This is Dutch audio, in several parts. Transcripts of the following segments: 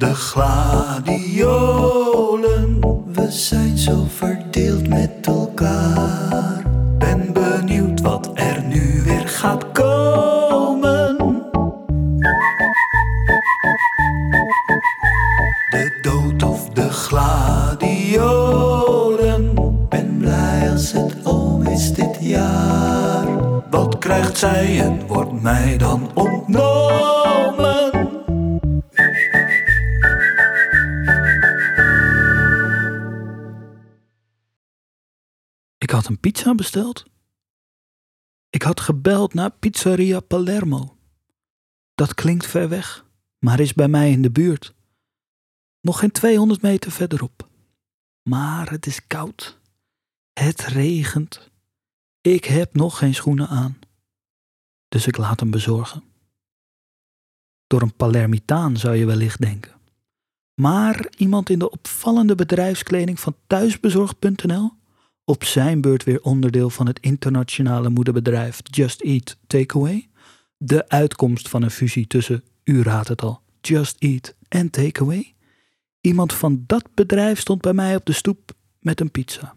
de gladiolen. We zijn zo verdeeld met elkaar. Ben benieuwd wat er nu weer gaat komen. De dood of de gladiolen. Ben blij als het om is dit jaar. Wat krijgt zij en wordt mij dan ontnomen? Had een pizza besteld. Ik had gebeld naar Pizzeria Palermo. Dat klinkt ver weg, maar is bij mij in de buurt. Nog geen 200 meter verderop. Maar het is koud. Het regent. Ik heb nog geen schoenen aan. Dus ik laat hem bezorgen. Door een Palermitaan zou je wellicht denken. Maar iemand in de opvallende bedrijfskleding van thuisbezorgd.nl op zijn beurt weer onderdeel van het internationale moederbedrijf Just Eat Takeaway. De uitkomst van een fusie tussen, u raadt het al, Just Eat en Takeaway. Iemand van dat bedrijf stond bij mij op de stoep met een pizza.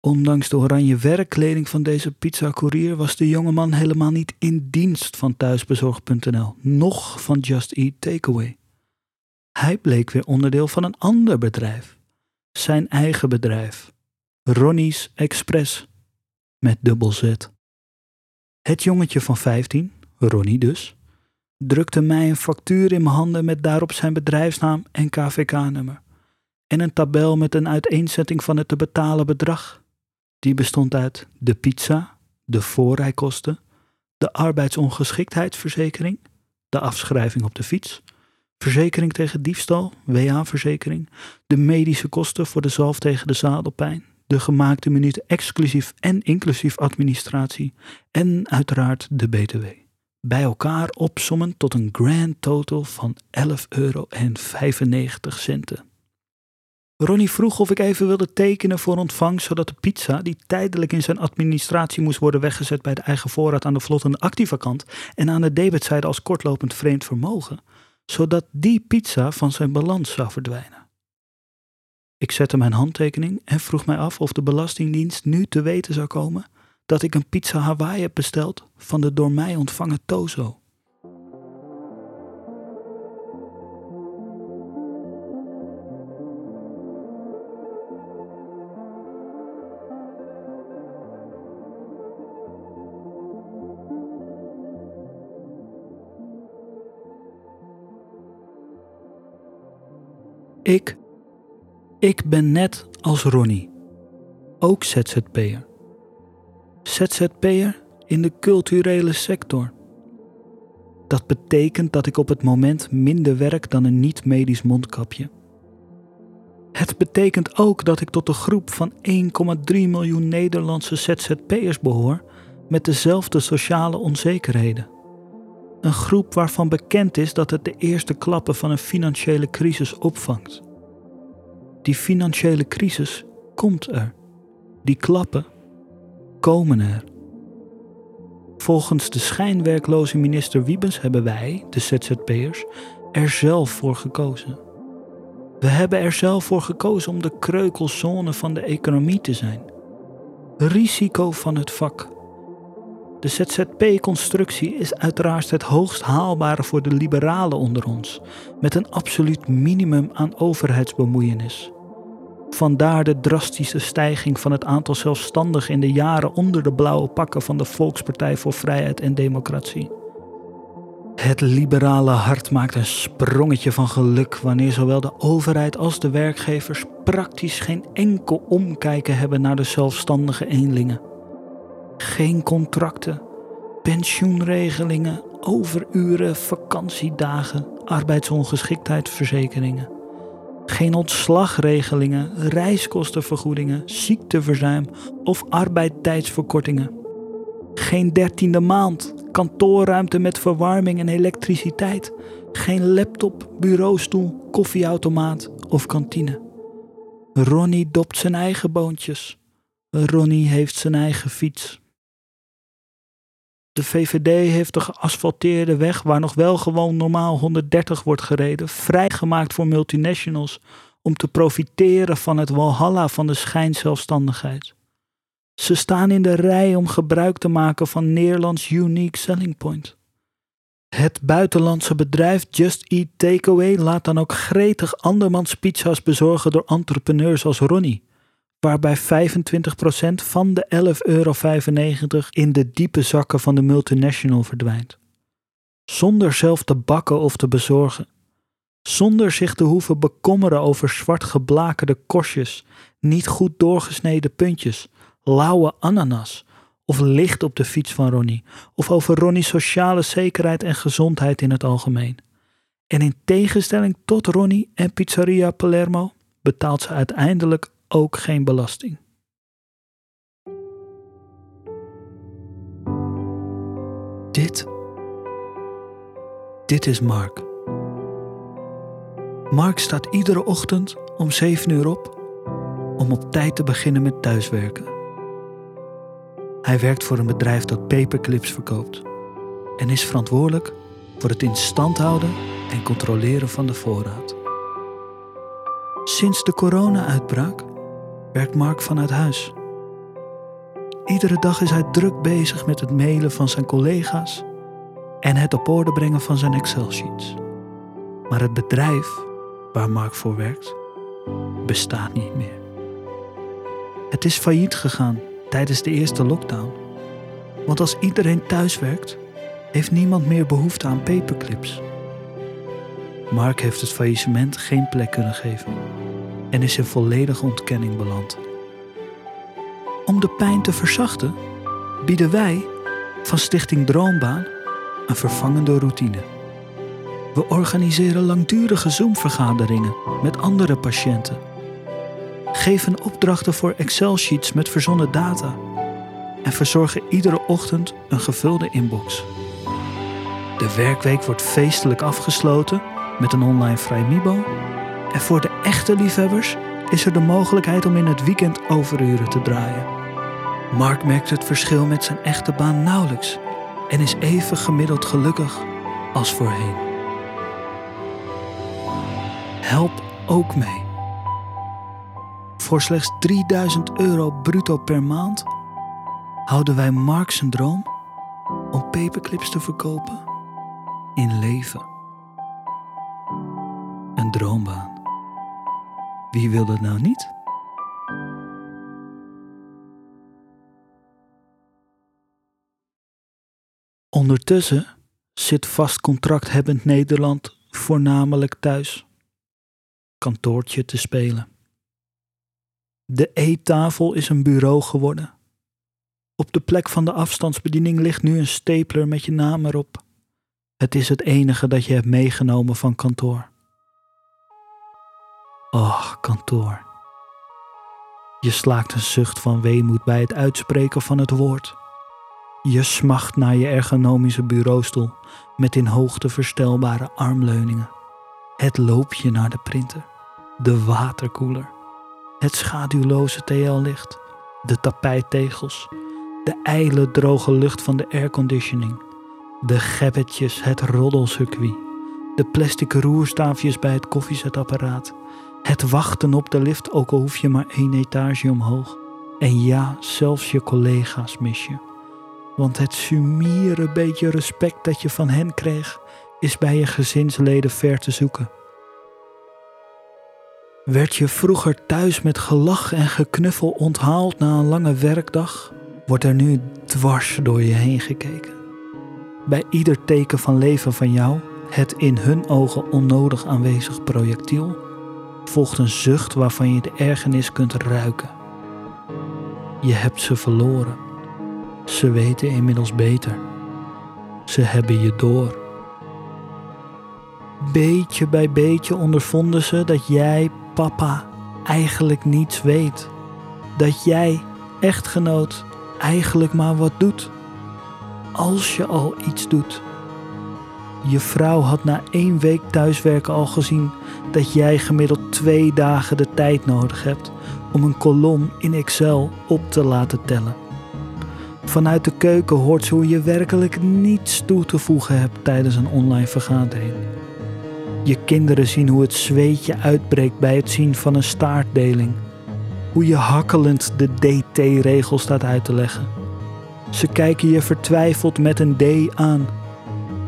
Ondanks de oranje werkkleding van deze pizzacourier was de jongeman helemaal niet in dienst van thuisbezorg.nl, noch van Just Eat Takeaway. Hij bleek weer onderdeel van een ander bedrijf, zijn eigen bedrijf, Ronnie's Express, met dubbel Z. Het jongetje van 15, Ronnie dus, drukte mij een factuur in mijn handen met daarop zijn bedrijfsnaam en KVK-nummer. En een tabel met een uiteenzetting van het te betalen bedrag. Die bestond uit de pizza, de voorrijkosten, de arbeidsongeschiktheidsverzekering, de afschrijving op de fiets, verzekering tegen diefstal, WA-verzekering, de medische kosten voor de zalf tegen de zadelpijn, de gemaakte minuten exclusief en inclusief administratie en uiteraard de BTW. Bij elkaar opsommen tot een grand total van 11,95 euro. Ronnie vroeg of ik even wilde tekenen voor ontvangst, zodat de pizza, die tijdelijk in zijn administratie moest worden weggezet bij de eigen voorraad aan de vlottende activa-kant en aan de debitzijde als kortlopend vreemd vermogen, zodat die pizza van zijn balans zou verdwijnen. Ik zette mijn handtekening en vroeg mij af of de Belastingdienst nu te weten zou komen dat ik een pizza Hawaii heb besteld van de door mij ontvangen Tozo. Ik, ik ben net als Ronnie, ook ZZP'er. ZZP'er in de culturele sector. Dat betekent dat ik op het moment minder werk dan een niet-medisch mondkapje. Het betekent ook dat ik tot de groep van 1,3 miljoen Nederlandse ZZP'ers behoor met dezelfde sociale onzekerheden. Een groep waarvan bekend is dat het de eerste klappen van een financiële crisis opvangt. Die financiële crisis komt er. Die klappen komen er. Volgens de schijnwerkloze minister Wiebes hebben wij, de ZZP'ers, er zelf voor gekozen. We hebben er zelf voor gekozen om de kreukelzone van de economie te zijn. Risico van het vak. De ZZP-constructie is uiteraard het hoogst haalbare voor de liberalen onder ons, met een absoluut minimum aan overheidsbemoeienis. Vandaar de drastische stijging van het aantal zelfstandigen in de jaren onder de blauwe pakken van de Volkspartij voor Vrijheid en Democratie. Het liberale hart maakt een sprongetje van geluk wanneer zowel de overheid als de werkgevers praktisch geen enkel omkijken hebben naar de zelfstandige eenlingen. Geen contracten, pensioenregelingen, overuren, vakantiedagen, arbeidsongeschiktheidsverzekeringen. Geen ontslagregelingen, reiskostenvergoedingen, ziekteverzuim of arbeidstijdsverkortingen. Geen dertiende maand, kantoorruimte met verwarming en elektriciteit. Geen laptop, bureaustoel, koffieautomaat of kantine. Ronnie dopt zijn eigen boontjes. Ronnie heeft zijn eigen fiets. De VVD heeft de geasfalteerde weg, waar nog wel gewoon normaal 130 wordt gereden, vrijgemaakt voor multinationals om te profiteren van het walhalla van de schijnzelfstandigheid. Ze staan in de rij om gebruik te maken van Nederlands unique selling point. Het buitenlandse bedrijf Just Eat Takeaway laat dan ook gretig andermans pizza's bezorgen door entrepreneurs als Ronnie, waarbij 25% van de 11,95 euro in de diepe zakken van de multinational verdwijnt. Zonder zelf te bakken of te bezorgen. Zonder zich te hoeven bekommeren over zwart geblakerde korstjes, niet goed doorgesneden puntjes, lauwe ananas of licht op de fiets van Ronnie, of over Ronnie's sociale zekerheid en gezondheid in het algemeen. En in tegenstelling tot Ronnie en Pizzeria Palermo betaalt ze uiteindelijk ook geen belasting. Dit. Dit is Mark. Mark staat iedere ochtend om 7 uur op om op tijd te beginnen met thuiswerken. Hij werkt voor een bedrijf dat paperclips verkoopt en is verantwoordelijk voor het in stand houden en controleren van de voorraad. Sinds de corona-uitbraak werkt Mark vanuit huis. Iedere dag is hij druk bezig met het mailen van zijn collega's en het op orde brengen van zijn Excel-sheets. Maar het bedrijf waar Mark voor werkt, bestaat niet meer. Het is failliet gegaan tijdens de eerste lockdown. Want als iedereen thuis werkt, heeft niemand meer behoefte aan paperclips. Mark heeft het faillissement geen plek kunnen geven en is in volledige ontkenning beland. Om de pijn te verzachten, bieden wij van Stichting Droombaan een vervangende routine. We organiseren langdurige Zoom-vergaderingen met andere patiënten geven opdrachten voor Excel-sheets met verzonnen data en verzorgen iedere ochtend een gevulde inbox. De werkweek wordt feestelijk afgesloten met een online vrijmibo en voor de echte liefhebbers is er de mogelijkheid om in het weekend overuren te draaien. Mark merkt het verschil met zijn echte baan nauwelijks en is even gemiddeld gelukkig als voorheen. Help ook mee. Voor slechts 3000 euro bruto per maand houden wij Mark zijn droom om paperclips te verkopen in leven. Een droombaan. Wie wil dat nou niet? Ondertussen zit vast contracthebbend Nederland voornamelijk thuis. Kantoortje te spelen. De eettafel is een bureau geworden. Op de plek van de afstandsbediening ligt nu een stapler met je naam erop. Het is het enige dat je hebt meegenomen van kantoor. Och, kantoor. Je slaakt een zucht van weemoed bij het uitspreken van het woord. Je smacht naar je ergonomische bureaustoel met in hoogte verstelbare armleuningen. Het loopje naar de printer. De waterkoeler het schaduwloze TL-licht, de tapijttegels, de ijle droge lucht van de airconditioning, de gebbetjes, het roddelcircuit, de plastic roerstaafjes bij het koffiezetapparaat, het wachten op de lift ook al hoef je maar één etage omhoog. En ja, zelfs je collega's mis je. Want het sumiere beetje respect dat je van hen kreeg, is bij je gezinsleden ver te zoeken. Werd je vroeger thuis met gelach en geknuffel onthaald na een lange werkdag, wordt er nu dwars door je heen gekeken. Bij ieder teken van leven van jou, het in hun ogen onnodig aanwezig projectiel, volgt een zucht waarvan je de ergernis kunt ruiken. Je hebt ze verloren. Ze weten inmiddels beter. Ze hebben je door. Beetje bij beetje ondervonden ze dat jij papa eigenlijk niets weet. Dat jij, echtgenoot, eigenlijk maar wat doet. Als je al iets doet. Je vrouw had na één week thuiswerken al gezien dat jij gemiddeld twee dagen de tijd nodig hebt om een kolom in Excel op te laten tellen. Vanuit de keuken hoort ze hoe je werkelijk niets toe te voegen hebt tijdens een online vergadering. Je kinderen zien hoe het zweetje uitbreekt bij het zien van een staartdeling. Hoe je hakkelend de DT-regel staat uit te leggen. Ze kijken je vertwijfeld met een D aan.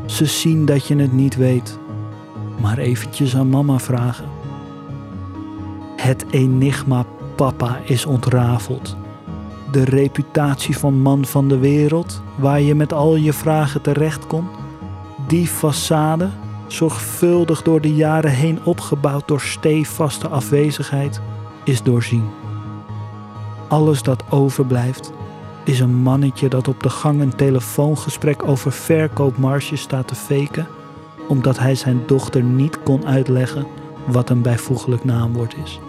Ze zien dat je het niet weet. Maar eventjes aan mama vragen. Het enigma papa is ontrafeld. De reputatie van man van de wereld, waar je met al je vragen terecht kon, die façade, zorgvuldig door de jaren heen opgebouwd door stevaste afwezigheid, is doorzien. Alles dat overblijft, is een mannetje dat op de gang een telefoongesprek over verkoopmarges staat te faken, omdat hij zijn dochter niet kon uitleggen wat een bijvoeglijk naamwoord is.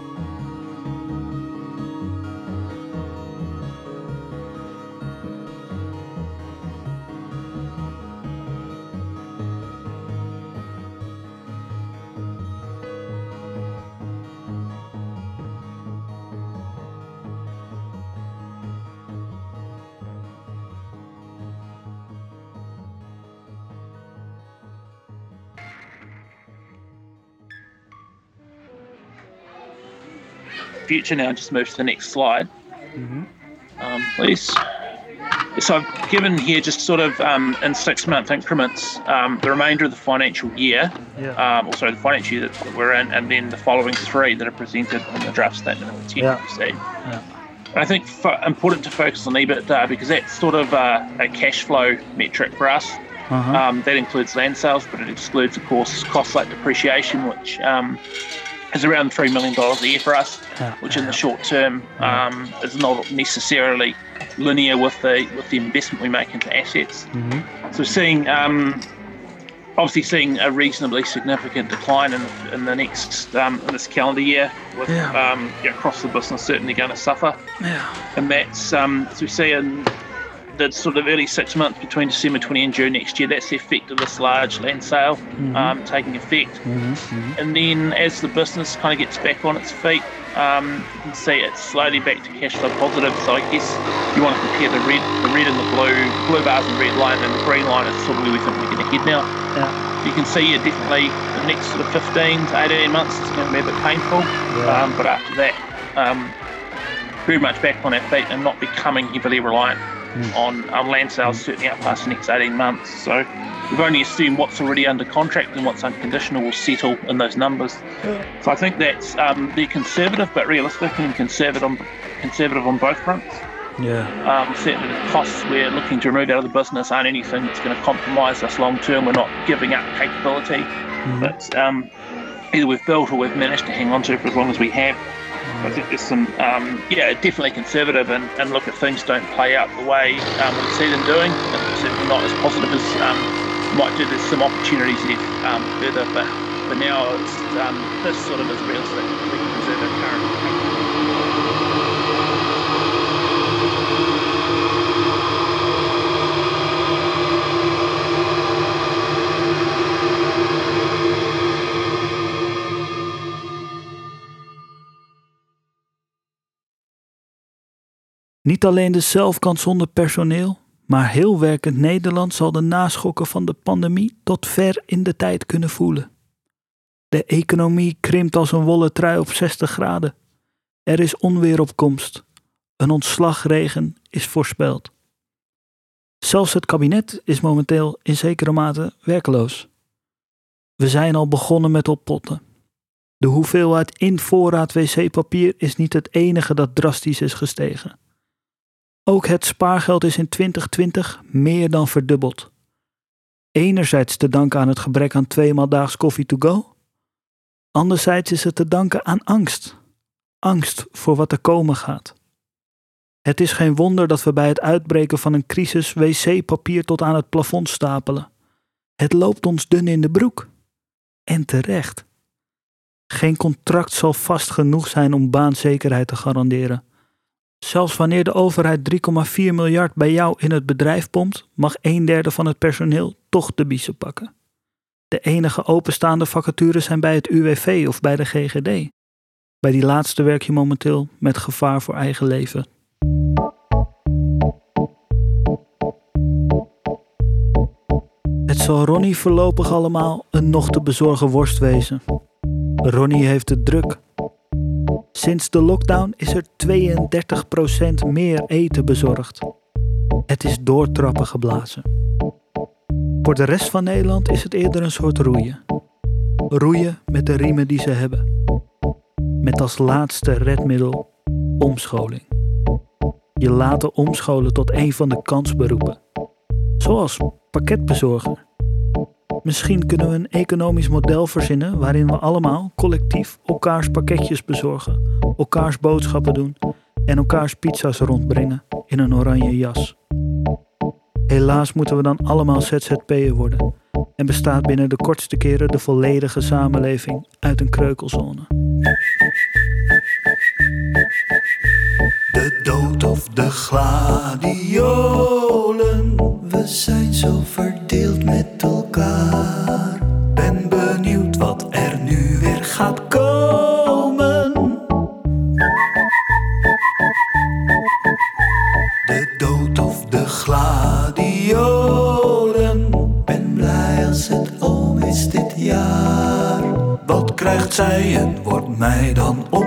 Future now. Just move to the next slide, um, please. So I've given here just sort of um, in six month increments um, the remainder of the financial year, Yeah. um, also the financial year that we're in, and then the following three that are presented in the draft statement of intent. Yeah. see. Yeah. I think fo- important to focus on EBITDA because that's sort of uh, a cash flow metric for us. Uh-huh. Um, that includes land sales, but it excludes, of course, costs like depreciation, which um, is around $3 million a year for us, which in the short term um, is not necessarily linear with the with the investment we make into assets. Mhm. So seeing um, obviously seeing a reasonably significant decline in, in the next um, in this calendar year, with Yeah. um, across the business certainly going to suffer Yeah. and that's um, as we see in the sort of early six months between December 20 and June next year. That's the effect of this large land sale um, taking effect, Mhm, mhm. and then as the business kind of gets back on its feet, um, you can see it's slowly back to cash flow positive. So I guess you want to compare the red, the red and the blue, blue bars and red line, and the green line is sort of where we think we're going to head now. Yeah. You can see yeah, definitely the next sort of 15 to 18 months it's going to be a bit painful, Yeah. um, but after that, um, very much back on our feet and not becoming heavily reliant on, on land sales, certainly out past the next 18 months. So we've only assumed what's already under contract and what's unconditional will settle in those numbers. So I think that's um, they're conservative but realistic and conservative on, conservative on both fronts. Yeah. Um, certainly the costs we're looking to remove out of the business aren't anything that's going to compromise us long term. We're not giving up capability, but um, either we've built or we've managed to hang on to for as long as we have. I think there's some, um, yeah, definitely conservative and, and look if things don't play out the way um, we see them doing. Certainly not as positive as um, might do. There's some opportunities there um, further, but for now, it's, um, this sort of is realistic. Our current. Niet alleen de zelfkant zonder personeel, maar heel werkend Nederland zal de naschokken van de pandemie tot ver in de tijd kunnen voelen. De economie krimpt als een wollen trui op 60 graden. Er is onweer op komst. Een ontslagregen is voorspeld. Zelfs het kabinet is momenteel in zekere mate werkloos. We zijn al begonnen met oppotten. De hoeveelheid in voorraad wc-papier is niet het enige dat drastisch is gestegen. Ook het spaargeld is in 2020 meer dan verdubbeld. Enerzijds te danken aan het gebrek aan tweemaal daags koffie to go. Anderzijds is het te danken aan angst. Angst voor wat er komen gaat. Het is geen wonder dat we bij het uitbreken van een crisis wc-papier tot aan het plafond stapelen. Het loopt ons dun in de broek. En terecht. Geen contract zal vast genoeg zijn om baanzekerheid te garanderen. Zelfs wanneer de overheid 3,4 miljard bij jou in het bedrijf pompt, mag een derde van het personeel toch de biezen pakken. De enige openstaande vacatures zijn bij het UWV of bij de GGD. Bij die laatste werk je momenteel met gevaar voor eigen leven. Het zal Ronnie voorlopig allemaal een nog te bezorgen worst wezen. Ronnie heeft het druk Sinds de lockdown is er 32% meer eten bezorgd. Het is doortrappen geblazen. Voor de rest van Nederland is het eerder een soort roeien. Roeien met de riemen die ze hebben. Met als laatste redmiddel omscholing. Je laten omscholen tot een van de kansberoepen. Zoals pakketbezorger. Misschien kunnen we een economisch model verzinnen waarin we allemaal collectief elkaars pakketjes bezorgen, elkaars boodschappen doen en elkaars pizza's rondbrengen in een oranje jas. Helaas moeten we dan allemaal ZZP'er worden en bestaat binnen de kortste keren de volledige samenleving uit een kreukelzone. De de gladiolen. We zijn zo verdeeld met elkaar. Ben benieuwd wat er nu weer gaat komen. De dood of de gladiolen. Ben blij als het om is dit jaar. Wat krijgt zij en wordt mij dan ontnomen?